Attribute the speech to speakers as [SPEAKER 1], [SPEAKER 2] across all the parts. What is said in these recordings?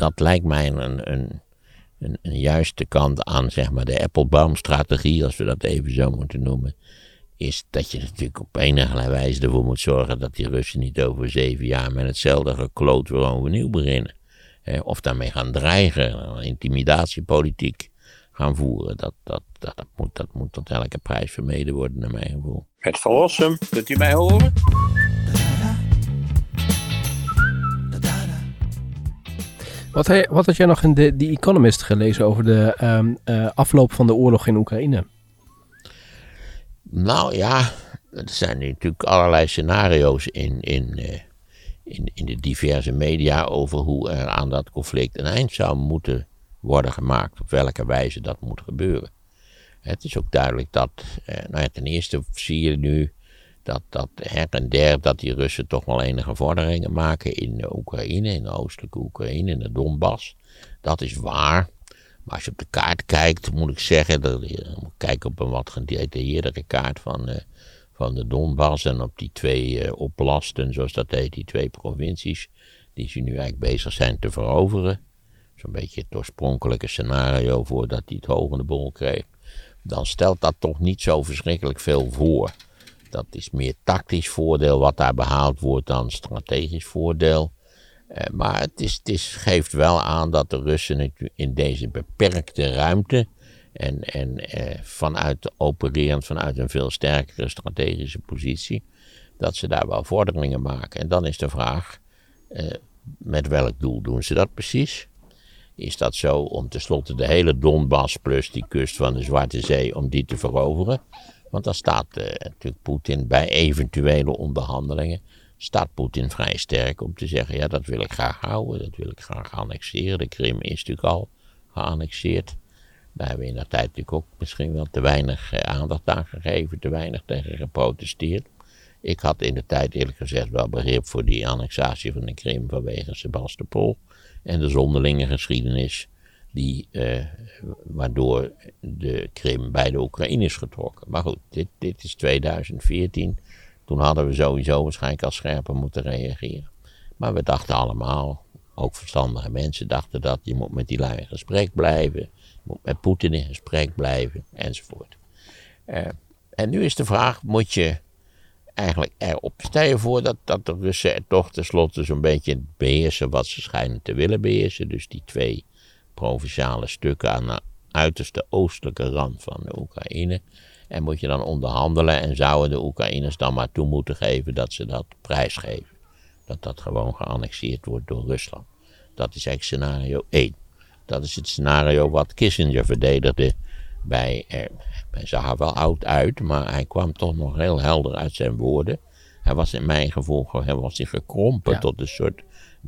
[SPEAKER 1] dat lijkt mij een, een, een, een juiste kant aan zeg maar, de Applebaum-strategie, als we dat even zo moeten noemen. Is dat je natuurlijk op enige wijze ervoor moet zorgen dat die Russen niet over zeven jaar met hetzelfde gekloot weer overnieuw beginnen. of daarmee gaan dreigen, intimidatiepolitiek gaan voeren. Dat, dat, dat, dat, moet, dat moet tot elke prijs vermeden worden, naar mijn gevoel.
[SPEAKER 2] Het verlossen, kunt u mij horen?
[SPEAKER 3] Wat, wat had jij nog in de The Economist gelezen over de ehm, eh, afloop van de oorlog in Oekraïne?
[SPEAKER 1] Nou ja, er zijn natuurlijk allerlei scenario's in, in, uh, in, in de diverse media over hoe er aan dat conflict een eind zou moeten worden gemaakt. Op welke wijze dat moet gebeuren. Het is ook duidelijk dat, uh, nou ja, ten eerste zie je nu dat, dat her en der dat die Russen toch wel enige vorderingen maken in de Oekraïne, in de oostelijke Oekraïne, in de Donbass. Dat is waar. Maar als je op de kaart kijkt, moet ik zeggen, dat je moet kijken op een wat gedetailleerdere kaart van, uh, van de Donbass en op die twee uh, oplasten, zoals dat heet, die twee provincies, die ze nu eigenlijk bezig zijn te veroveren. Zo'n beetje het oorspronkelijke scenario voordat hij het hogende bol kreeg. Dan stelt dat toch niet zo verschrikkelijk veel voor. Dat is meer tactisch voordeel wat daar behaald wordt dan strategisch voordeel. Eh, maar het, is, het is, geeft wel aan dat de Russen in deze beperkte ruimte en, en eh, vanuit opererend vanuit een veel sterkere strategische positie, dat ze daar wel vorderingen maken. En dan is de vraag, eh, met welk doel doen ze dat precies? Is dat zo om tenslotte de hele Donbass plus die kust van de Zwarte Zee, om die te veroveren? Want dan staat uh, natuurlijk Poetin bij eventuele onderhandelingen. Staat Poetin vrij sterk om te zeggen: ja, dat wil ik graag houden, dat wil ik graag annexeren. De Krim is natuurlijk al geannexeerd. Daar hebben we in de tijd natuurlijk ook misschien wel te weinig eh, aandacht aan gegeven, te weinig tegen geprotesteerd. Ik had in de tijd eerlijk gezegd wel begrip voor die annexatie van de Krim vanwege Sebastopol en de zonderlinge geschiedenis die, uh, waardoor de Krim bij de Oekraïne is getrokken. Maar goed, dit, dit is 2014. Toen hadden we sowieso waarschijnlijk al scherper moeten reageren. Maar we dachten allemaal, ook verstandige mensen dachten dat je moet met die lui in gesprek blijven. Je moet met Poetin in gesprek blijven, enzovoort. Uh, en nu is de vraag, moet je eigenlijk erop stellen voor dat, dat de Russen er toch tenslotte zo'n beetje beheersen wat ze schijnen te willen beheersen. Dus die twee provinciale stukken aan de uiterste oostelijke rand van de Oekraïne. En moet je dan onderhandelen en zouden de Oekraïners dan maar toe moeten geven dat ze dat prijsgeven. Dat dat gewoon geannexeerd wordt door Rusland. Dat is eigenlijk scenario 1. Dat is het scenario wat Kissinger verdedigde bij, eh, hij zag er wel oud uit, maar hij kwam toch nog heel helder uit zijn woorden. Hij was in mijn gevoel hij was hij gekrompen tot een soort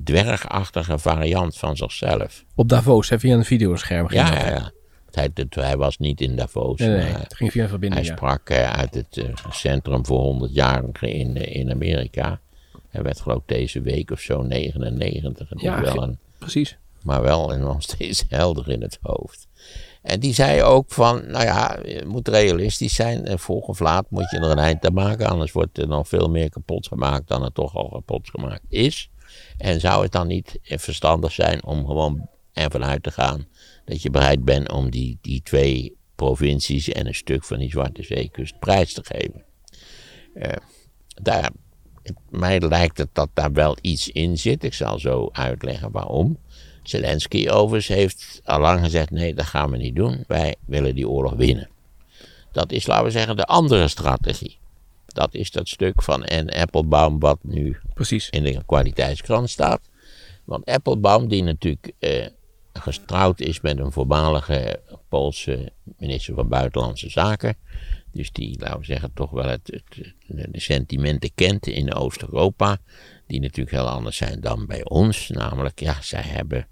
[SPEAKER 1] dwergachtige variant van zichzelf.
[SPEAKER 3] Op Davos, hè, via een videoscherm.
[SPEAKER 1] Ja, ja, ja. Hij, hij, was niet in Davos.
[SPEAKER 3] Nee, nee, het ging via verbinding.
[SPEAKER 1] Hij sprak uh, uit het uh, Centrum voor 100-jarigen in, uh, in Amerika. Hij werd geloof ik deze week of zo 99.
[SPEAKER 3] Ja, wel een, precies.
[SPEAKER 1] Maar wel nog steeds helder in het hoofd. En die zei ook van, nou ja, je moet realistisch zijn. En vroeg of laat moet je er een eind aan maken. Anders wordt er nog veel meer kapot gemaakt dan er toch al kapot gemaakt is. En zou het dan niet verstandig zijn om gewoon ervan uit te gaan dat je bereid bent om die, die twee provincies en een stuk van die Zwarte Zeekust prijs te geven? Uh, daar, mij lijkt het dat daar wel iets in zit. Ik zal zo uitleggen waarom. Zelensky overigens heeft al lang gezegd: nee, dat gaan we niet doen. Wij willen die oorlog winnen. Dat is, laten we zeggen, de andere strategie. Dat is dat stuk van en Applebaum wat nu
[SPEAKER 3] Precies.
[SPEAKER 1] in de kwaliteitskrant staat. Want Applebaum, die natuurlijk eh, getrouwd is met een voormalige Poolse minister van Buitenlandse Zaken. Dus die, laten we zeggen, toch wel het, het, de sentimenten kent in Oost-Europa. Die natuurlijk heel anders zijn dan bij ons. Namelijk, ja, zij hebben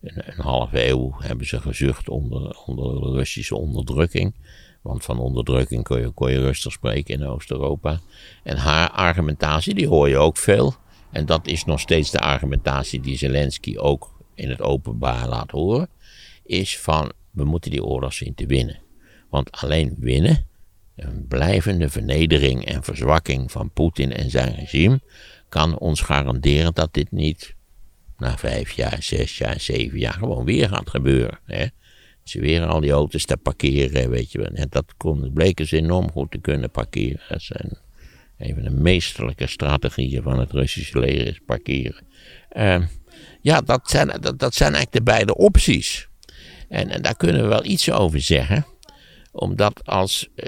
[SPEAKER 1] een, een halve eeuw hebben ze gezucht onder, onder Russische onderdrukking. Want van onderdrukking kon je, kon je rustig spreken in Oost-Europa. En haar argumentatie, die hoor je ook veel. En dat is nog steeds de argumentatie die Zelensky ook in het openbaar laat horen. Is van, we moeten die oorlog zien te winnen. Want alleen winnen, een blijvende vernedering en verzwakking van Poetin en zijn regime, kan ons garanderen dat dit niet na vijf jaar, zes jaar, zeven jaar gewoon weer gaat gebeuren. Hè? Ze weer al die auto's te parkeren, weet je wel. En dat kon, bleken ze enorm goed te kunnen parkeren. Dat zijn een van de meesterlijke strategieën van het Russische leger is parkeren. Uh, ja, dat zijn, dat, dat zijn eigenlijk de beide opties. En, en daar kunnen we wel iets over zeggen. Omdat als, uh,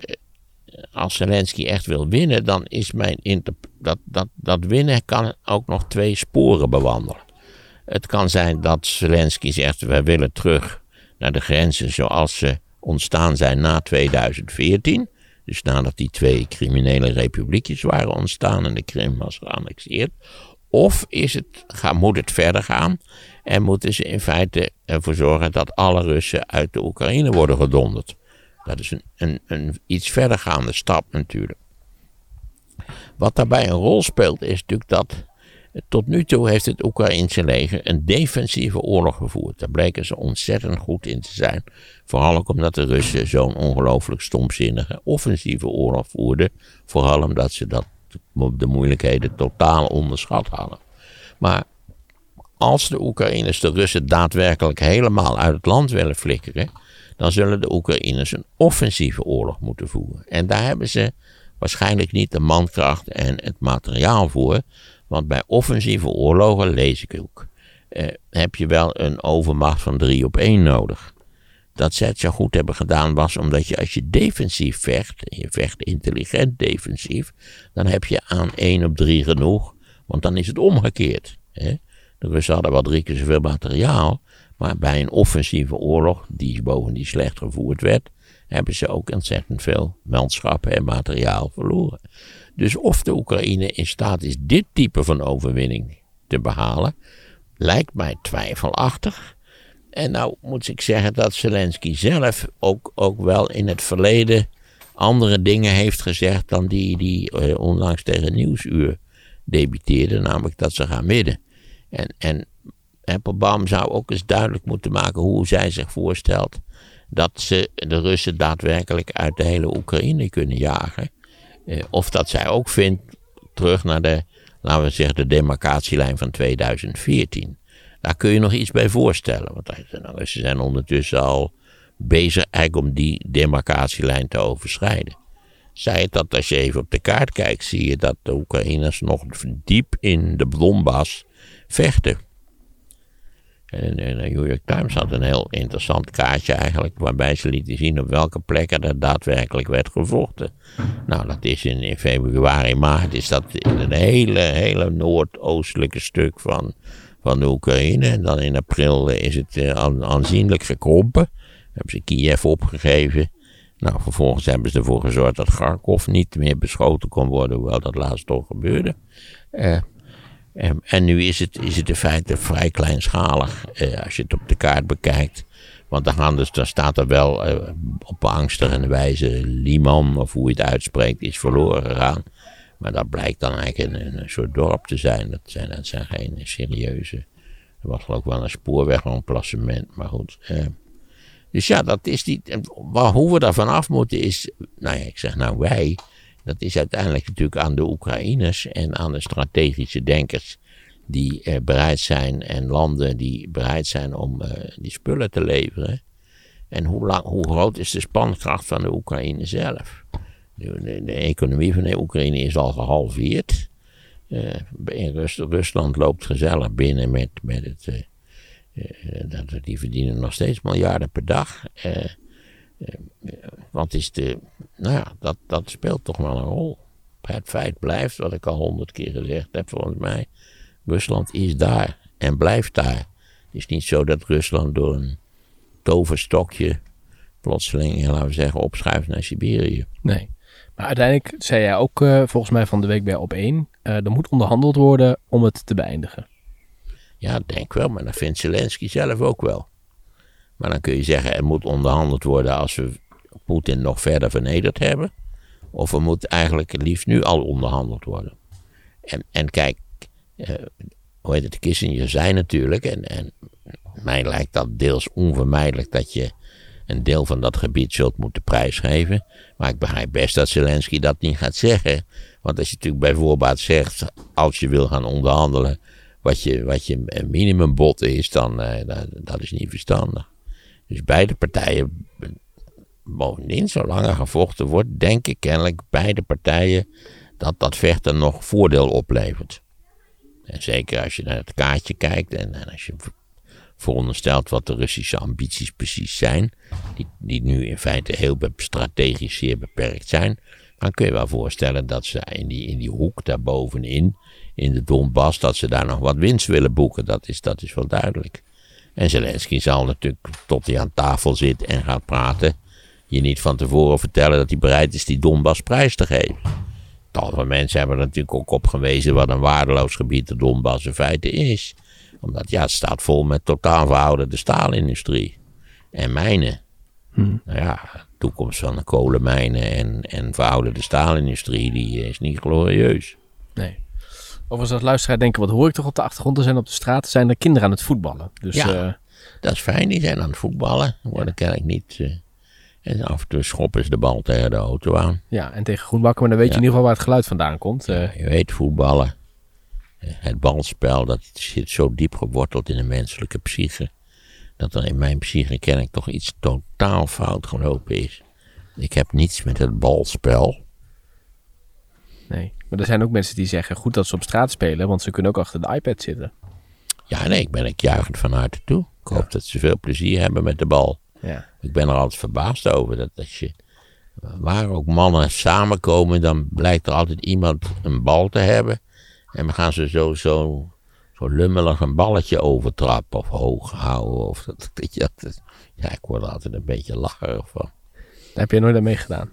[SPEAKER 1] als Zelensky echt wil winnen, dan is mijn dat, dat, dat winnen kan ook nog twee sporen bewandelen. Het kan zijn dat Zelensky zegt: we willen terug naar de grenzen zoals ze ontstaan zijn na 2014. Dus nadat die twee criminele republiekjes waren ontstaan en de Krim was geannexeerd. Of is het, moet het verder gaan en moeten ze in feite ervoor zorgen dat alle Russen uit de Oekraïne worden gedonderd. Dat is een, een, een iets verdergaande stap natuurlijk. Wat daarbij een rol speelt is natuurlijk dat tot nu toe heeft het Oekraïnse leger een defensieve oorlog gevoerd. Daar bleken ze ontzettend goed in te zijn. Vooral ook omdat de Russen zo'n ongelooflijk stomzinnige offensieve oorlog voerden. Vooral omdat ze dat, de moeilijkheden totaal onderschat hadden. Maar als de Oekraïners de Russen daadwerkelijk helemaal uit het land willen flikkeren, dan zullen de Oekraïners een offensieve oorlog moeten voeren. En daar hebben ze waarschijnlijk niet de mankracht en het materiaal voor. Want bij offensieve oorlogen, lees ik ook, eh, heb je wel een overmacht van drie op één nodig. Dat ze het zo goed hebben gedaan was omdat je als je defensief vecht, en je vecht intelligent defensief, dan heb je aan één op drie genoeg, want dan is het omgekeerd. Hè? De hadden wel drie keer zoveel materiaal, maar bij een offensieve oorlog, die bovendien slecht gevoerd werd, hebben ze ook ontzettend veel manschappen en materiaal verloren. Dus of de Oekraïne in staat is dit type van overwinning te behalen, lijkt mij twijfelachtig. En nou moet ik zeggen dat Zelensky zelf ook, ook wel in het verleden andere dingen heeft gezegd dan die die eh, onlangs tegen Nieuwsuur debiteerde, namelijk dat ze gaan midden. En, en Applebaum zou ook eens duidelijk moeten maken hoe zij zich voorstelt dat ze de Russen daadwerkelijk uit de hele Oekraïne kunnen jagen. Eh, of dat zij ook vindt, terug naar de, laten we zeggen, de demarcatielijn van 2014. Daar kun je nog iets bij voorstellen. Want ze zijn ondertussen al bezig eigenlijk om die demarcatielijn te overschrijden. Zij het dat als je even op de kaart kijkt, zie je dat de Oekraïners nog diep in de Donbass vechten. En, de New York Times had een heel interessant kaartje eigenlijk, waarbij ze lieten zien op welke plekken er daadwerkelijk werd gevochten. Nou, dat is in, in februari, maart, is dat in een hele, hele noordoostelijke stuk van, van de Oekraïne. En dan in april is het uh, aanzienlijk gekrompen. Hebben ze Kiev opgegeven. Nou, vervolgens hebben ze ervoor gezorgd dat Kharkov niet meer beschoten kon worden, hoewel dat laatst toch gebeurde. Uh, en, en nu is het, is het in feite vrij kleinschalig eh, als je het op de kaart bekijkt. Want dan, dus, dan staat er wel eh, op angstige wijze Liman, of hoe je het uitspreekt, is verloren gegaan. Maar dat blijkt dan eigenlijk een, een soort dorp te zijn. Dat zijn, dat zijn geen serieuze. Er was geloof ik wel een spoorwegemplacement, maar goed. Eh. dus ja, dat is niet. Hoe we daar vanaf moeten is. Nou ja, ik zeg nou wij. Dat is uiteindelijk natuurlijk aan de Oekraïners en aan de strategische denkers die eh, bereid zijn en landen die bereid zijn om eh, die spullen te leveren. En hoe, lang, hoe groot is de spankracht van de Oekraïne zelf? De, de, economie van de Oekraïne is al gehalveerd. Uh, in Rusland loopt gezellig binnen met, met het. Uh, die verdienen nog steeds miljarden per dag. Want is de, nou ja, dat, dat speelt toch wel een rol. Het feit blijft, wat ik al honderd keer gezegd heb, volgens mij. Rusland is daar en blijft daar. Het is niet zo dat Rusland door een toverstokje plotseling, laten we zeggen, opschuift naar Siberië.
[SPEAKER 3] Nee. Maar uiteindelijk zei jij ook uh, volgens mij van de week bij op één. Uh, er moet onderhandeld worden om het te beëindigen.
[SPEAKER 1] Ja, denk wel, maar dat vindt Zelensky zelf ook wel. Maar dan kun je zeggen, er moet onderhandeld worden als we Poetin nog verder vernederd hebben. Of er moet eigenlijk liefst nu al onderhandeld worden. En, en kijk, uh, hoe heet het, Kissinger zei natuurlijk, en, en mij lijkt dat deels onvermijdelijk dat je een deel van dat gebied zult moeten prijsgeven. Maar ik begrijp best dat Zelensky dat niet gaat zeggen. Want als je natuurlijk bij voorbaat zegt, als je wil gaan onderhandelen, wat je, wat je minimumbod is, dan eh, dat, dat is niet verstandig. Dus beide partijen, bovendien, zolang er gevochten wordt, denken kennelijk beide partijen dat dat vechten nog voordeel oplevert. En zeker als je naar het kaartje kijkt en, als je veronderstelt wat de Russische ambities precies zijn, die, die nu in feite heel strategisch zeer beperkt zijn, dan kun je wel voorstellen dat ze in die, in die hoek daarbovenin, in de Donbass, dat ze daar nog wat winst willen boeken. Dat is, dat is wel duidelijk. En Zelensky zal natuurlijk, tot hij aan tafel zit en gaat praten, je niet van tevoren vertellen dat hij bereid is die Donbass prijs te geven. Tal van mensen hebben er natuurlijk ook op gewezen wat een waardeloos gebied de Donbass in feite is. Omdat ja, het staat vol met totaal verouderde staalindustrie en mijnen. Nou ja, de toekomst van de kolenmijnen en, en verouderde staalindustrie, die is niet glorieus.
[SPEAKER 3] Nee. Overigens, als luisteraar denken, wat hoor ik toch op de achtergrond? Er zijn op de straat zijn er kinderen aan het voetballen. Dus
[SPEAKER 1] Ja.
[SPEAKER 3] eh,
[SPEAKER 1] Dat is fijn, die zijn aan het voetballen. Worden kennelijk niet. eh, en af en toe schoppen ze de bal tegen de auto aan.
[SPEAKER 3] ja, en tegen Groenbakken, maar dan weet je in ieder geval waar het geluid vandaan komt. Eh,
[SPEAKER 1] Je weet, voetballen. Het balspel, dat zit zo diep geworteld in de menselijke psyche. Dat er in mijn psyche kennelijk toch iets totaal fout gelopen is. Ik heb niets met het balspel.
[SPEAKER 3] nee. Maar er zijn ook mensen die zeggen, goed dat ze op straat spelen, want ze kunnen ook achter de iPad zitten.
[SPEAKER 1] Ja, nee, ik ben ik juichend van harte toe. Ik hoop dat ze veel plezier hebben met de bal.
[SPEAKER 3] Ja.
[SPEAKER 1] Ik ben er altijd verbaasd over dat als je. Waar ook mannen samenkomen, dan blijkt er altijd iemand een bal te hebben. En dan gaan ze zo, zo, zo lummelig een balletje overtrappen of hoog houden. Of dat, ja, ik word er altijd een beetje lacherig van.
[SPEAKER 3] Daar heb je nooit aan meegedaan.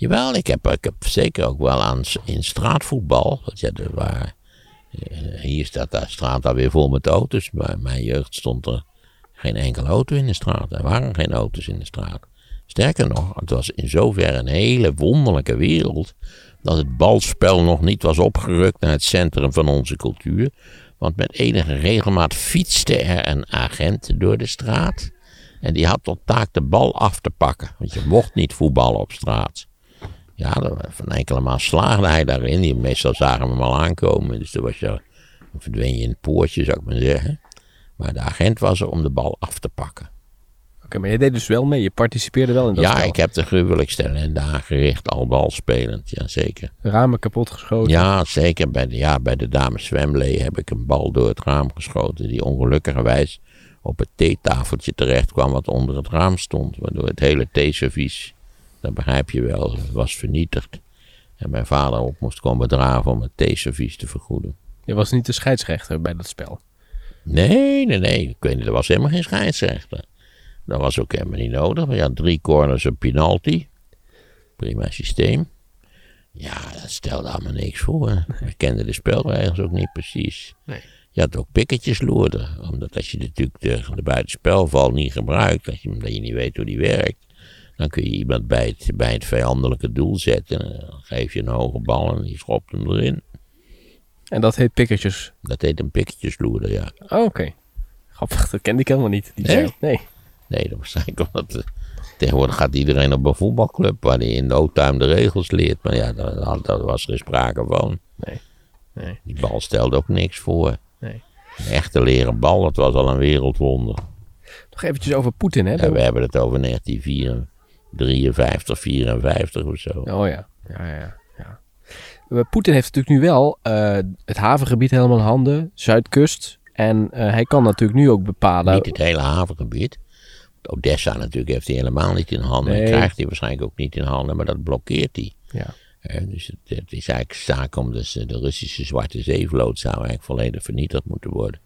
[SPEAKER 1] Jawel, ik heb, ik heb zeker ook wel aan in straatvoetbal. Want ja, waren, eh, hier staat de straat alweer vol met auto's. Maar mijn jeugd stond er geen enkele auto in de straat. Er waren geen auto's in de straat. Sterker nog, het was in zoverre een hele wonderlijke wereld. Dat het balspel nog niet was opgerukt naar het centrum van onze cultuur. Want met enige regelmaat fietste er een agent door de straat. En die had tot taak de bal af te pakken. Want je mocht niet voetballen op straat. Ja, van enkele maal slaagde hij daarin. Die, meestal zagen we hem al aankomen. Dus toen was je, dan verdween je in het poortje, zou ik maar zeggen. Maar de agent was er om de bal af te pakken.
[SPEAKER 3] Oké, maar je deed dus wel mee. Je participeerde wel in dat
[SPEAKER 1] ja,
[SPEAKER 3] spel.
[SPEAKER 1] ik heb de gruwelijkste en daar gericht al bal spelend. Ja, zeker.
[SPEAKER 3] Ramen kapot geschoten.
[SPEAKER 1] Ja, zeker. Bij de, ja, bij de dames zwemlee heb ik een bal door het raam geschoten. Die ongelukkigerwijs op het theetafeltje terecht kwam wat onder het raam stond. Waardoor het hele theeservies, dat begrijp je wel, was vernietigd. En mijn vader op moest komen draven om het theeservies te vergoeden.
[SPEAKER 3] Je was niet de scheidsrechter bij dat spel.
[SPEAKER 1] Nee, nee, nee. Ik weet niet, er was helemaal geen scheidsrechter. Dat was ook helemaal niet nodig. We hadden drie corners en penalty. Prima systeem. Ja, dat stelde allemaal niks voor. We kenden de spelregels ook niet precies.
[SPEAKER 3] Nee.
[SPEAKER 1] Je had ook pikketjes loerden. Omdat als je natuurlijk de, de buitenspelval niet gebruikt, dat je, dat je niet weet hoe die werkt, dan kun je iemand bij het, bij het vijandelijke doel zetten. En dan geef je een hoge bal en die schopt hem erin.
[SPEAKER 3] En dat heet pikkertjes.
[SPEAKER 1] Dat heet een pikketjesloerder, ja.
[SPEAKER 3] Oh, oké. Grappig, dat kende ik helemaal niet. Die
[SPEAKER 1] Nee?
[SPEAKER 3] Nee.
[SPEAKER 1] Nee, dat waarschijnlijk omdat eh, tegenwoordig gaat iedereen op een voetbalclub waar hij in no time de regels leert. Maar ja, daar, was er geen sprake van.
[SPEAKER 3] Nee. Nee.
[SPEAKER 1] Die bal stelde ook niks voor.
[SPEAKER 3] Nee.
[SPEAKER 1] Een echte leren bal, dat was al een wereldwonder.
[SPEAKER 3] Nog eventjes over Poetin, hè?
[SPEAKER 1] En we hebben het over 1953, 54 of zo.
[SPEAKER 3] Oh ja. Ja, ja, Poetin heeft natuurlijk nu wel eh, het havengebied helemaal in handen. Zuidkust. En eh, hij kan natuurlijk nu ook bepalen...
[SPEAKER 1] Niet het hele havengebied. Odessa natuurlijk heeft hij helemaal niet in handen.
[SPEAKER 3] Nee.
[SPEAKER 1] Krijgt hij waarschijnlijk ook niet in handen, maar dat blokkeert hij.
[SPEAKER 3] Ja.
[SPEAKER 1] Dus het, het is eigenlijk zaak om dus eh, de Russische Zwarte Zeevloot zou eigenlijk volledig vernietigd moeten worden.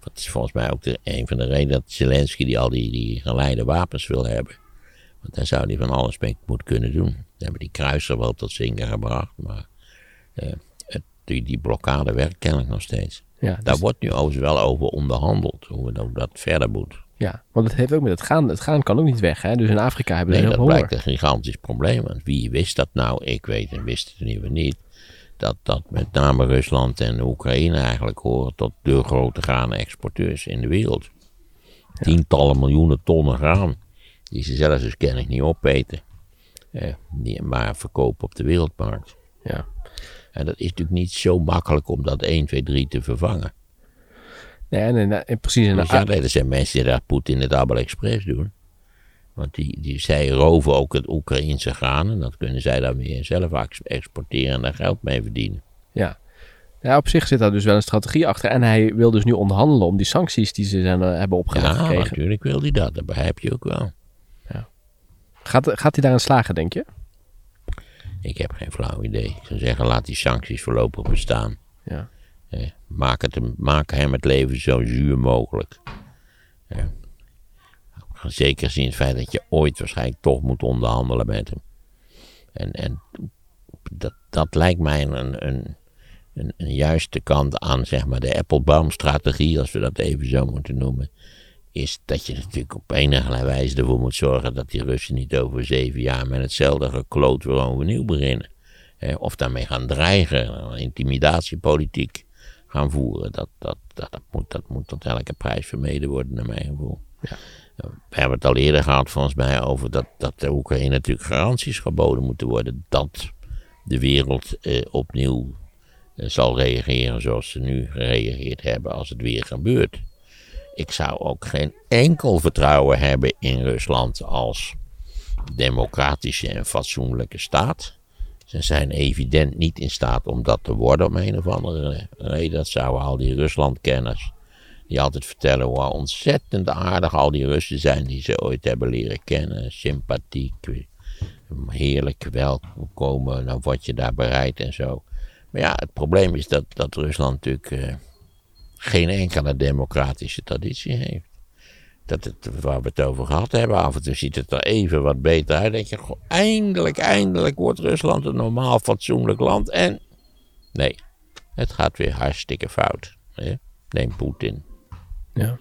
[SPEAKER 1] Dat is volgens mij ook de, een van de redenen dat Zelensky die al die, die geleide wapens wil hebben. Want daar zou hij van alles mee moeten kunnen doen. Ze hebben die kruiser wel tot zinken gebracht, maar eh, het, die, die blokkade werkt kennelijk nog steeds.
[SPEAKER 3] Ja,
[SPEAKER 1] Daar
[SPEAKER 3] dus-
[SPEAKER 1] wordt nu overigens wel over onderhandeld, hoe we dat, dat verder moet.
[SPEAKER 3] ja, want het heeft ook met het gaan. Het gaan kan ook niet weg, hè? Dus in Afrika hebben we
[SPEAKER 1] Nee,
[SPEAKER 3] heel
[SPEAKER 1] dat blijkt een gigantisch probleem. Want wie wist dat nou? Ik weet en wist het geval niet. Dat, dat met name Rusland en Oekraïne eigenlijk horen tot de grote graanexporteurs in de wereld. Tientallen miljoenen tonnen graan. Die ze zelfs dus kennelijk niet opeten. Eh, die maar verkopen op de wereldmarkt.
[SPEAKER 3] Ja.
[SPEAKER 1] En dat is natuurlijk niet zo makkelijk om dat 1, 2, 3 te vervangen.
[SPEAKER 3] Nee, en, en, en precies. En,
[SPEAKER 1] Dus ja, nee, er zijn mensen die daar Poetin het Double Express doen. Want die, die, zij roven ook het Oekraïnse graan. En dat kunnen zij dan weer zelf ex- exporteren en daar geld mee verdienen.
[SPEAKER 3] ja. ja, op zich zit daar dus wel een strategie achter. En hij wil dus nu onderhandelen om die sancties die ze zijn, eh, hebben opgelegd
[SPEAKER 1] Ja,
[SPEAKER 3] gekregen.
[SPEAKER 1] natuurlijk wil hij dat. Dat begrijp je ook wel.
[SPEAKER 3] Gaat, gaat hij daarin slagen, denk je?
[SPEAKER 1] Ik heb geen flauw idee. Ik zou zeggen, laat die sancties voorlopig bestaan.
[SPEAKER 3] Ja.
[SPEAKER 1] Eh, maak, het, hem- maak hem het leven zo zuur mogelijk. Zeker gezien het feit dat je ooit waarschijnlijk toch moet onderhandelen met hem. En, en dat, dat lijkt mij een, een, een, een juiste kant aan zeg maar, de Applebaum-strategie, als we dat even zo moeten noemen. Is dat je natuurlijk op enige wijze ervoor moet zorgen dat die Russen niet over zeven jaar met hetzelfde gekloot weer overnieuw beginnen. Eh, of daarmee gaan dreigen, intimidatiepolitiek gaan voeren. Dat, dat, dat, dat, moet, dat moet tot elke prijs vermeden worden, naar mijn gevoel.
[SPEAKER 3] Ja.
[SPEAKER 1] Eh, We hebben het al eerder gehad, volgens mij, over dat, dat de Oekraïne natuurlijk garanties geboden moeten worden. Dat de wereld eh, opnieuw eh, zal reageren zoals ze nu gereageerd hebben als het weer gebeurt. Ik zou ook geen enkel vertrouwen hebben in Rusland als democratische en fatsoenlijke staat. Ze zijn evident niet in staat om dat te worden om een of andere reden. Dat zouden al die Ruslandkenners, die altijd vertellen hoe ontzettend aardig al die Russen zijn die ze ooit hebben leren kennen. Sympathiek, heerlijk welkomen, dan word je daar bereid en zo. Maar ja, het probleem is dat, dat Rusland natuurlijk eh, geen enkele democratische traditie heeft. Dat het, waar we het over gehad hebben, af en toe ziet het er even wat beter uit. Dan denk je, goh, eindelijk, eindelijk wordt Rusland een normaal fatsoenlijk land. En nee, het gaat weer hartstikke fout. Hè? Neem Poetin.
[SPEAKER 3] Ja.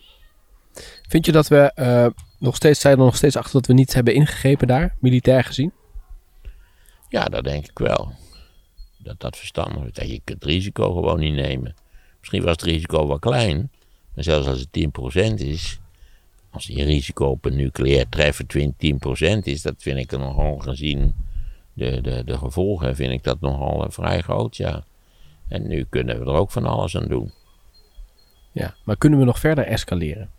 [SPEAKER 3] Vind je dat we eh, nog steeds, zijn er nog steeds achter dat we niet hebben ingegrepen daar, militair gezien?
[SPEAKER 1] Ja, dat denk ik wel. Dat dat verstandig is. Dat je het risico gewoon niet nemen. Misschien was het risico wel klein. Maar zelfs als het 10% is. Als je risico op een nucleair treffen 10% is. Dat vind ik nogal gezien de, de, de gevolgen. Vind ik dat nogal eh, vrij groot, ja. En nu kunnen we er ook van alles aan doen.
[SPEAKER 3] Ja. Maar kunnen we nog verder escaleren?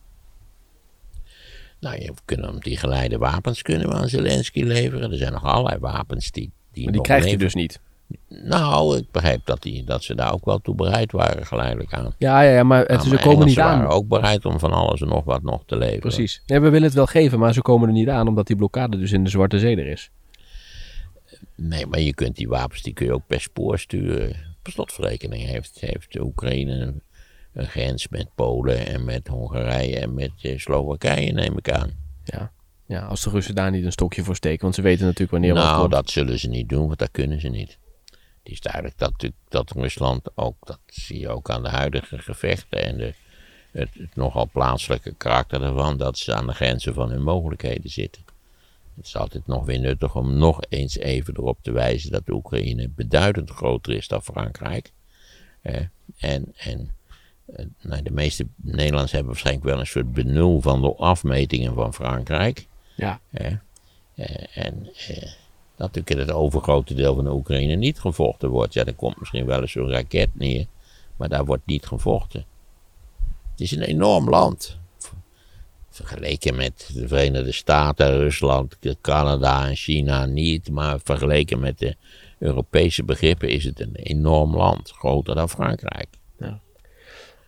[SPEAKER 1] Nou, je kunnen die geleide wapens kunnen we aan Zelensky leveren. Er zijn nog allerlei wapens die. die
[SPEAKER 3] Maar die krijgt hij dus niet.
[SPEAKER 1] Nou, ik begreep dat, die, dat ze daar ook wel toe bereid waren, geleidelijk aan.
[SPEAKER 3] Ja, ja, ja maar het,
[SPEAKER 1] Ja,
[SPEAKER 3] ze komen niet aan.
[SPEAKER 1] waren ook bereid om van alles en nog wat nog te leveren.
[SPEAKER 3] Precies. Ja, we willen het wel geven, maar ze komen er niet aan omdat die blokkade dus in de Zwarte Zee er is.
[SPEAKER 1] Nee, maar je kunt die wapens die kun je ook per spoor sturen. Per slotverrekening heeft, heeft de Oekraïne een, grens met Polen en met Hongarije en met eh, Slowakije, neem ik aan.
[SPEAKER 3] Ja. ja, als de Russen daar niet een stokje voor steken, want ze weten natuurlijk wanneer wat
[SPEAKER 1] nou, dat zullen ze niet doen, want dat kunnen ze niet. Het is duidelijk dat, dat Rusland ook, dat zie je ook aan de huidige gevechten en de, het, het nogal plaatselijke karakter ervan, dat ze aan de grenzen van hun mogelijkheden zitten. Het is altijd nog weer nuttig om nog eens even erop te wijzen dat de Oekraïne beduidend groter is dan Frankrijk. Eh, en en eh, nou, de meeste Nederlanders hebben waarschijnlijk wel een soort benul van de afmetingen van Frankrijk.
[SPEAKER 3] Ja,
[SPEAKER 1] Eh, en eh, dat natuurlijk in het overgrote deel van de Oekraïne niet gevochten wordt. Ja, er komt misschien wel eens zo'n raket neer, maar daar wordt niet gevochten. Het is een enorm land. Ver- Vergeleken met de Verenigde Staten, Rusland, Canada en China niet, maar vergeleken met de Europese begrippen is het een enorm land, groter dan Frankrijk.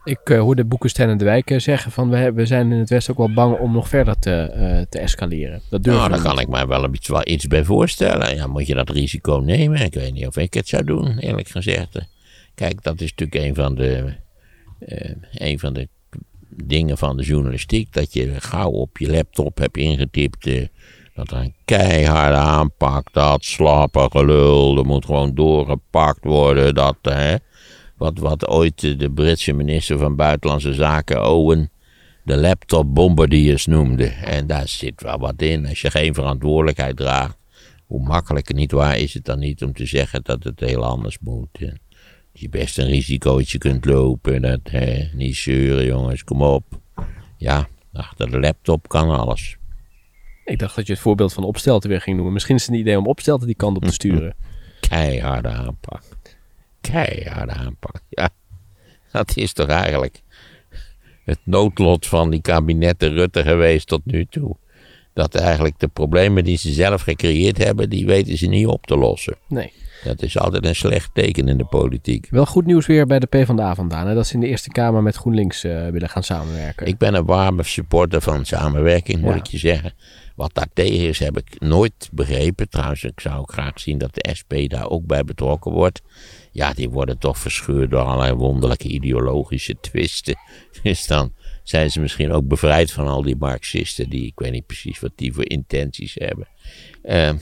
[SPEAKER 3] Ik eh, hoorde Boekenstein en de Wijk eh, zeggen van we, we zijn in het Westen ook wel bang om nog verder te, eh, te escaleren. Dat durven
[SPEAKER 1] Nou, daar kan ik mij wel, een beetje, wel iets bij voorstellen. Ja, moet je dat risico nemen? Ik weet niet of ik het zou doen, eerlijk gezegd. Kijk, dat is natuurlijk een van de, eh, een van de dingen van de journalistiek. Dat je gauw op je laptop hebt ingetypt. eh, dat er een keiharde aanpak, dat slappe gelul. Er moet gewoon doorgepakt worden. Dat, hè, wat, wat ooit de Britse minister van Buitenlandse Zaken, Owen de laptop bombardiers noemde. En daar zit wel wat in. Als je geen verantwoordelijkheid draagt, hoe makkelijker niet waar is het dan niet om te zeggen dat het heel anders moet. Dat je best een risicootje kunt lopen. Dat, hè, niet zeuren jongens, kom op. Ja, achter de laptop kan alles.
[SPEAKER 3] Ik dacht dat je het voorbeeld van Opstelten weer ging noemen. Misschien is het een idee om Opstelten die kant op te sturen.
[SPEAKER 1] Keiharde aanpak. Keiharde aanpak. Ja, dat is toch eigenlijk het noodlot van die kabinetten Rutte geweest tot nu toe. Dat eigenlijk de problemen die ze zelf gecreëerd hebben, die weten ze niet op te lossen.
[SPEAKER 3] Nee.
[SPEAKER 1] Dat is altijd een slecht teken in de politiek.
[SPEAKER 3] Wel goed nieuws weer bij de PvdA vandaan. Hè? Dat ze in de Eerste Kamer met GroenLinks eh, willen gaan samenwerken.
[SPEAKER 1] Ik ben een warme supporter van samenwerking, moet
[SPEAKER 3] Ja.
[SPEAKER 1] ik je zeggen. Wat daartegen is, heb ik nooit begrepen. Trouwens, ik zou ook graag zien dat de SP daar ook bij betrokken wordt. Ja, die worden toch verscheurd door allerlei wonderlijke ideologische twisten. Dus dan zijn ze misschien ook bevrijd van al die Marxisten, die ik weet niet precies wat die voor intenties hebben. Ehm,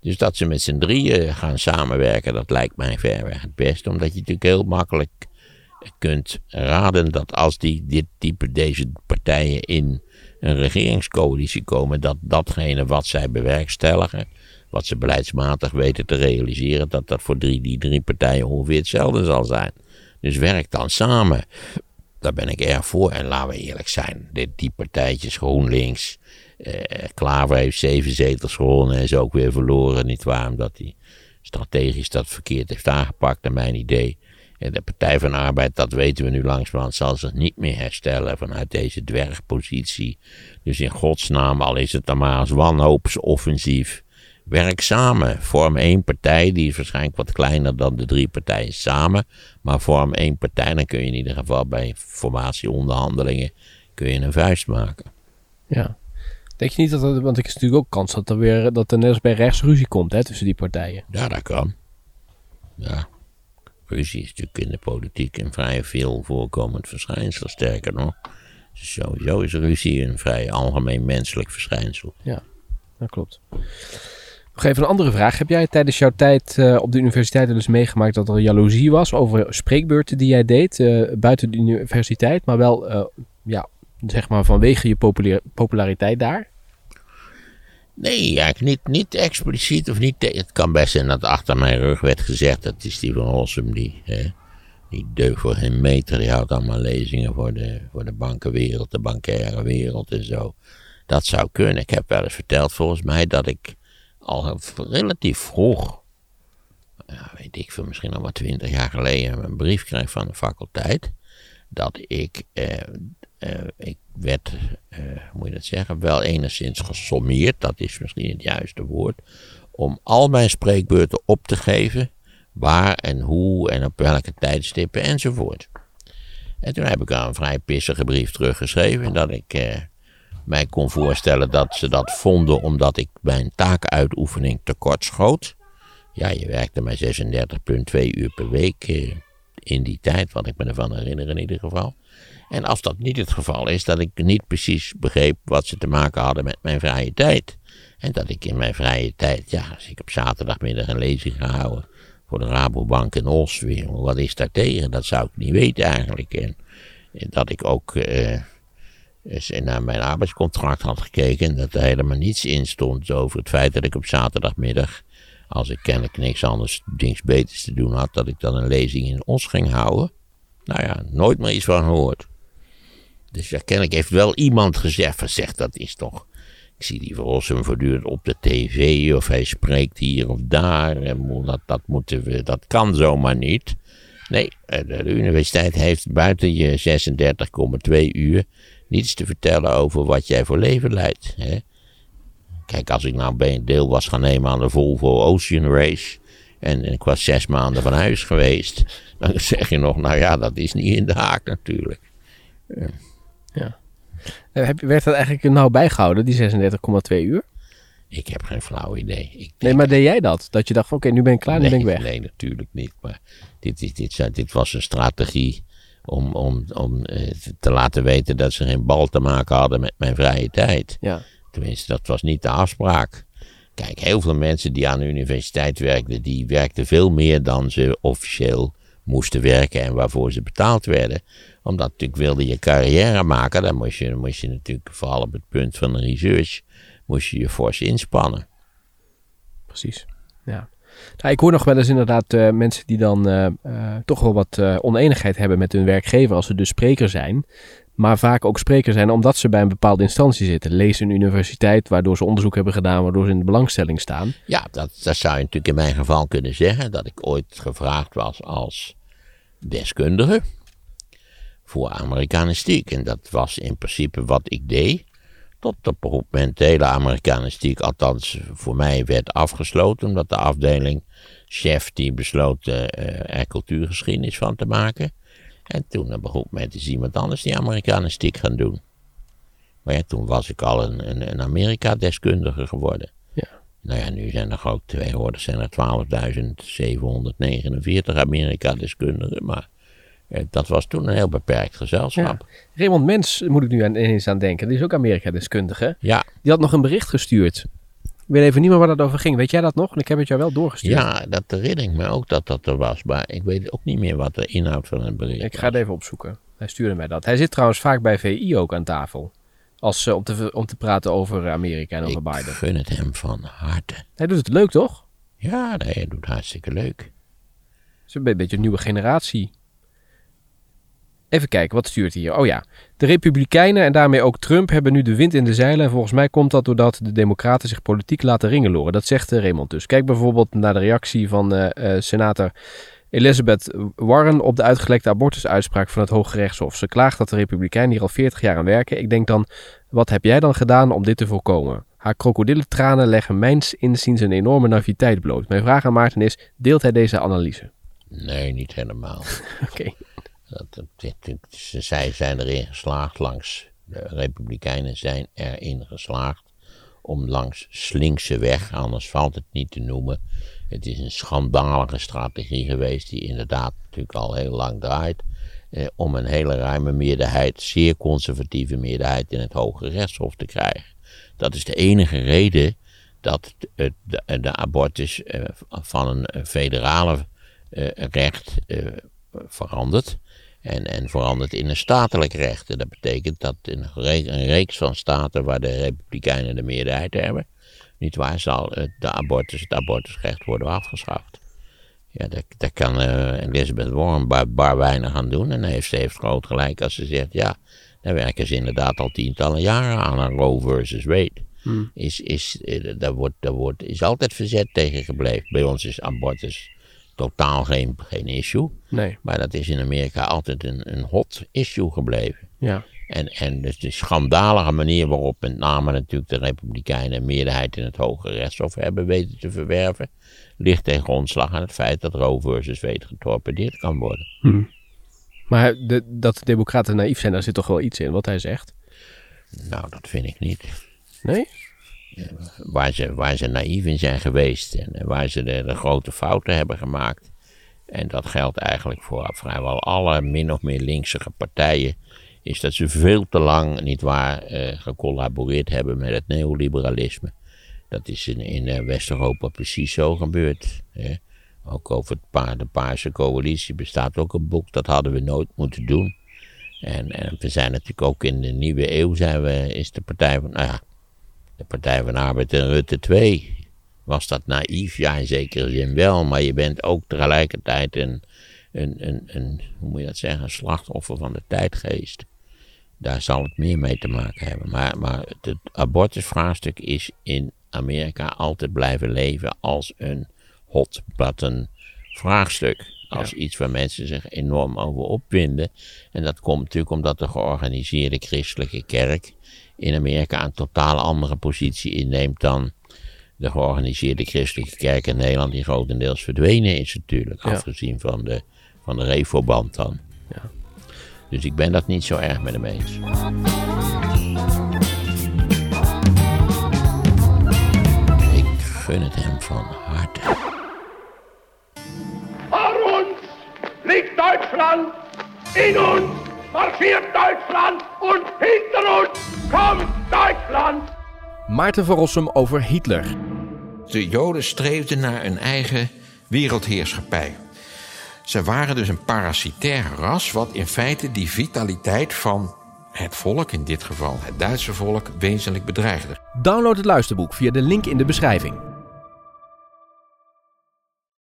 [SPEAKER 1] dus dat ze met z'n drieën gaan samenwerken, dat lijkt mij verreweg het beste. Omdat je natuurlijk heel makkelijk kunt raden dat als die, dit type, deze partijen in een regeringscoalitie komen, dat datgene wat zij bewerkstelligen, wat ze beleidsmatig weten te realiseren, dat dat voor drie, die drie partijen ongeveer hetzelfde zal zijn. Dus werk dan samen. Daar ben ik erg voor. En laten we eerlijk zijn, dit, die partijtjes, GroenLinks, eh, Klaver heeft zeven zetels gewonnen en is ook weer verloren. Niet waar, omdat hij strategisch dat verkeerd heeft aangepakt, naar mijn idee. De Partij van de Arbeid, dat weten we nu langzamerhand, zal zich niet meer herstellen vanuit deze dwergpositie. Dus in godsnaam, al is het dan maar als wanhoopsoffensief, werk samen. Vorm één partij, die is waarschijnlijk wat kleiner dan de drie partijen samen. Maar vorm één partij, dan kun je in ieder geval bij formatieonderhandelingen kun je een vuist maken.
[SPEAKER 3] Ja. Denk je niet dat er, want er is natuurlijk ook kans dat er weer, dat er net als bij rechts ruzie komt hè, tussen die partijen.
[SPEAKER 1] Ja, dat kan. Ja. Ruzie is natuurlijk in de politiek een vrij veel voorkomend verschijnsel. Sterker nog, sowieso is ruzie een vrij algemeen menselijk verschijnsel.
[SPEAKER 3] Dat klopt. Nog even een andere vraag. Heb jij tijdens jouw tijd eh, op de universiteit eens meegemaakt dat er jaloezie was over spreekbeurten die jij deed eh, buiten de universiteit, maar wel, eh, ja, zeg maar vanwege je populariteit daar?
[SPEAKER 1] Nee, eigenlijk niet, niet expliciet of niet. Het kan best zijn dat achter mijn rug werd gezegd dat die Steven Rossum, die, hè, die deugd voor geen meter, die houdt allemaal lezingen voor de, voor de bankenwereld, de bankaire wereld en zo. Dat zou kunnen. Ik heb wel eens verteld volgens mij dat ik al relatief vroeg, ja, weet ik veel, misschien al maar twintig jaar geleden, een brief kreeg van de faculteit. Dat ik, eh, eh, ik werd, eh, hoe moet je dat zeggen, wel enigszins gesommeerd, dat is misschien het juiste woord, om al mijn spreekbeurten op te geven, waar en hoe en op welke tijdstippen enzovoort. En toen heb ik al een vrij pissige brief teruggeschreven dat ik eh, mij kon voorstellen dat ze dat vonden omdat ik mijn taakuitoefening tekort schoot. Ja, je werkte maar 36,2 uur per week eh, in die tijd, wat ik me ervan herinner in ieder geval. En als dat niet het geval is, dat ik niet precies begreep wat ze te maken hadden met mijn vrije tijd. En dat ik in mijn vrije tijd, ja, als ik op zaterdagmiddag een lezing ga houden voor de Rabobank in Os, wat is daar tegen? Dat zou ik niet weten eigenlijk. En, dat ik ook eh, naar mijn arbeidscontract had gekeken en dat er helemaal niets in stond over het feit dat ik op zaterdagmiddag, als ik kennelijk niks anders, niks beters te doen had, dat ik dan een lezing in Os ging houden. Nou ja, nooit meer iets van gehoord. Dus ja, kennelijk heeft wel iemand gezegd van, zeg, dat is toch... Ik zie die Rossum voortdurend op de tv of hij spreekt hier of daar. En dat, dat, moeten we, dat kan zomaar niet. Nee, eh, de, universiteit heeft buiten je 36,2 uur niets te vertellen over wat jij voor leven leidt. Hè? Kijk, als ik nou deel was gaan nemen aan de Volvo Ocean Race. En, en ik was zes maanden van huis geweest. Dan zeg je nog, nou ja, dat is niet in de haak natuurlijk.
[SPEAKER 3] Eh, heb, je- werd dat eigenlijk nou bijgehouden, die 36,2 uur?
[SPEAKER 1] Ik heb geen flauw idee. Ik
[SPEAKER 3] Nee, maar deed jij dat? Dat je dacht van oké, nu ben ik klaar, nu ben ik weg.
[SPEAKER 1] Nee, natuurlijk niet. Maar dit, dit, zijn- dit was een strategie om, om, om eh, te laten weten dat ze geen bal te maken hadden met mijn vrije tijd.
[SPEAKER 3] Ja.
[SPEAKER 1] Tenminste, dat was niet de afspraak. Kijk, heel veel mensen die aan de universiteit werkten, die werkten veel meer dan ze officieel moesten werken en waarvoor ze betaald werden. Omdat natuurlijk wilde je carrière maken, dan moest je, moest je natuurlijk, vooral op het punt van de research, moest je je fors inspannen.
[SPEAKER 3] Precies. Ja. Nou, ik hoor nog wel eens inderdaad eh, mensen die dan eh, eh, toch wel wat eh, oneenigheid hebben met hun werkgever als ze dus spreker zijn. Maar vaak ook spreker zijn omdat ze bij een bepaalde instantie zitten. Lees een universiteit waardoor ze onderzoek hebben gedaan, waardoor ze in de belangstelling staan.
[SPEAKER 1] Ja, dat, dat zou je natuurlijk in mijn geval kunnen zeggen. Dat ik ooit gevraagd was als deskundige voor Amerikanistiek. En dat was in principe wat ik deed. Tot op moment de hele Amerikanistiek, althans voor mij, werd afgesloten. Omdat de afdeling chef die besloot uh, er cultuurgeschiedenis van te maken. En toen een goed moment is iemand anders die Amerikanistiek gaan doen. Maar ja, toen was ik al een, een, een Amerika-deskundige geworden.
[SPEAKER 3] Ja.
[SPEAKER 1] Nou ja, nu zijn er ook tegenwoordig zijn er 12.749 Amerika-deskundigen. Maar eh, dat was toen een heel beperkt gezelschap.
[SPEAKER 3] Ja. Raymond Mens moet ik nu aan, ineens aan denken. Die is ook Amerika-deskundige.
[SPEAKER 1] Ja.
[SPEAKER 3] Die had nog een bericht gestuurd. Ik weet even niet meer waar dat over ging. Weet jij dat nog? En ik heb het jou wel doorgestuurd.
[SPEAKER 1] Ja, dat herinner ik me ook dat dat er was. Maar ik weet ook niet meer wat de inhoud van het bericht
[SPEAKER 3] Ik ga het even opzoeken. Hij stuurde mij dat. Hij zit trouwens vaak bij VI ook aan tafel. Als, uh, om, te, om te praten over Amerika en over
[SPEAKER 1] ik
[SPEAKER 3] Biden.
[SPEAKER 1] Ik gun het hem van harte.
[SPEAKER 3] Hij doet het leuk, toch?
[SPEAKER 1] Ja, nee, hij doet hartstikke leuk.
[SPEAKER 3] Het is een beetje een nieuwe generatie. Even kijken, wat stuurt hier? Oh ja, de Republikeinen en daarmee ook Trump hebben nu de wind in de zeilen. En volgens mij komt dat doordat de Democraten zich politiek laten ringeloren. Dat zegt uh, Raymond dus. Kijk bijvoorbeeld naar de reactie van uh, uh, senator Elizabeth Warren op de uitgelekte abortusuitspraak van het Hoge Rechtshof. Ze klaagt dat de Republikeinen hier al 40 jaar aan werken. Ik denk dan, wat heb jij dan gedaan om dit te voorkomen? Haar krokodillentranen leggen mijns inziens een enorme naïviteit bloot. Mijn vraag aan Maarten is, deelt hij deze analyse?
[SPEAKER 1] Nee, niet helemaal.
[SPEAKER 3] Oké. Okay.
[SPEAKER 1] Dat, zij zijn erin geslaagd langs, de Republikeinen zijn erin geslaagd om langs slinkse weg, anders valt het niet te noemen. Het is een schandalige strategie geweest die inderdaad natuurlijk al heel lang draait. Eh, om een hele ruime meerderheid, zeer conservatieve meerderheid in het Hoge Rechtshof te krijgen. Dat is de enige reden dat de, de, abortus eh, van een federale eh, recht eh, verandert. En, en verandert in een statelijk recht. En dat betekent dat in een reeks van staten waar de Republikeinen de meerderheid hebben, niet waar, zal de abortus, het abortusrecht worden afgeschaft. Ja, daar, daar kan uh, Elizabeth Warren bar, bar weinig aan doen. En heeft, ze heeft groot gelijk als ze zegt, ja, daar werken ze inderdaad al tientallen jaren aan, aan Roe versus Wade.
[SPEAKER 3] Hmm.
[SPEAKER 1] Is, is, daar wordt, daar wordt, is altijd verzet tegen gebleven. Bij ons is abortus totaal geen, geen issue.
[SPEAKER 3] Nee.
[SPEAKER 1] Maar dat is in Amerika altijd een, een hot issue gebleven.
[SPEAKER 3] Ja.
[SPEAKER 1] En, en dus de schandalige manier waarop met name natuurlijk de Republikeinen een meerderheid in het Hoge Rechtshof hebben weten te verwerven, ligt ten grondslag aan het feit dat Roe versus Wade getorpedeerd kan worden.
[SPEAKER 3] Hm. Maar de, dat de democraten naïef zijn, daar zit toch wel iets in wat hij zegt?
[SPEAKER 1] Nou, dat vind ik niet.
[SPEAKER 3] Nee?
[SPEAKER 1] Waar ze, waar ze naïef in zijn geweest en waar ze de, grote fouten hebben gemaakt. En dat geldt eigenlijk voor vrijwel alle min of meer linkse partijen. Is dat ze veel te lang, niet waar, eh, gecollaboreerd hebben met het neoliberalisme. Dat is in, in uh, West-Europa precies zo gebeurd. Hè. Ook over de Paarse Coalitie bestaat ook een boek, dat hadden we nooit moeten doen. En, en we zijn natuurlijk ook in de nieuwe eeuw, zijn we, is de Partij van, nou ja, de Partij van Arbeid en Rutte 2. Was dat naïef? Ja, in zekere zin wel, maar je bent ook tegelijkertijd een, een, een, een hoe moet je dat zeggen, een slachtoffer van de tijdgeest. Daar zal het meer mee te maken hebben. Maar, maar het abortusvraagstuk is in Amerika altijd blijven leven als een hot button vraagstuk. Als ja. iets waar mensen zich enorm over opwinden. En dat komt natuurlijk omdat de georganiseerde christelijke kerk in Amerika een totaal andere positie inneemt dan de georganiseerde christelijke kerk in Nederland, die grotendeels verdwenen is natuurlijk,
[SPEAKER 3] Ja.
[SPEAKER 1] afgezien van de, van de Refoband dan.
[SPEAKER 3] Ja.
[SPEAKER 1] Dus ik ben dat niet zo erg met hem eens. Ik gun het hem van harte.
[SPEAKER 2] Liegt Deutschland, in uns marschiert Deutschland und hinter uns kommt Deutschland.
[SPEAKER 3] Maarten van Rossum over Hitler.
[SPEAKER 4] De Joden streefden naar een eigen wereldheerschappij. Ze waren dus een parasitair ras, wat in feite die vitaliteit van het volk, in dit geval het Duitse volk, wezenlijk bedreigde.
[SPEAKER 3] Download het luisterboek via de link in de beschrijving.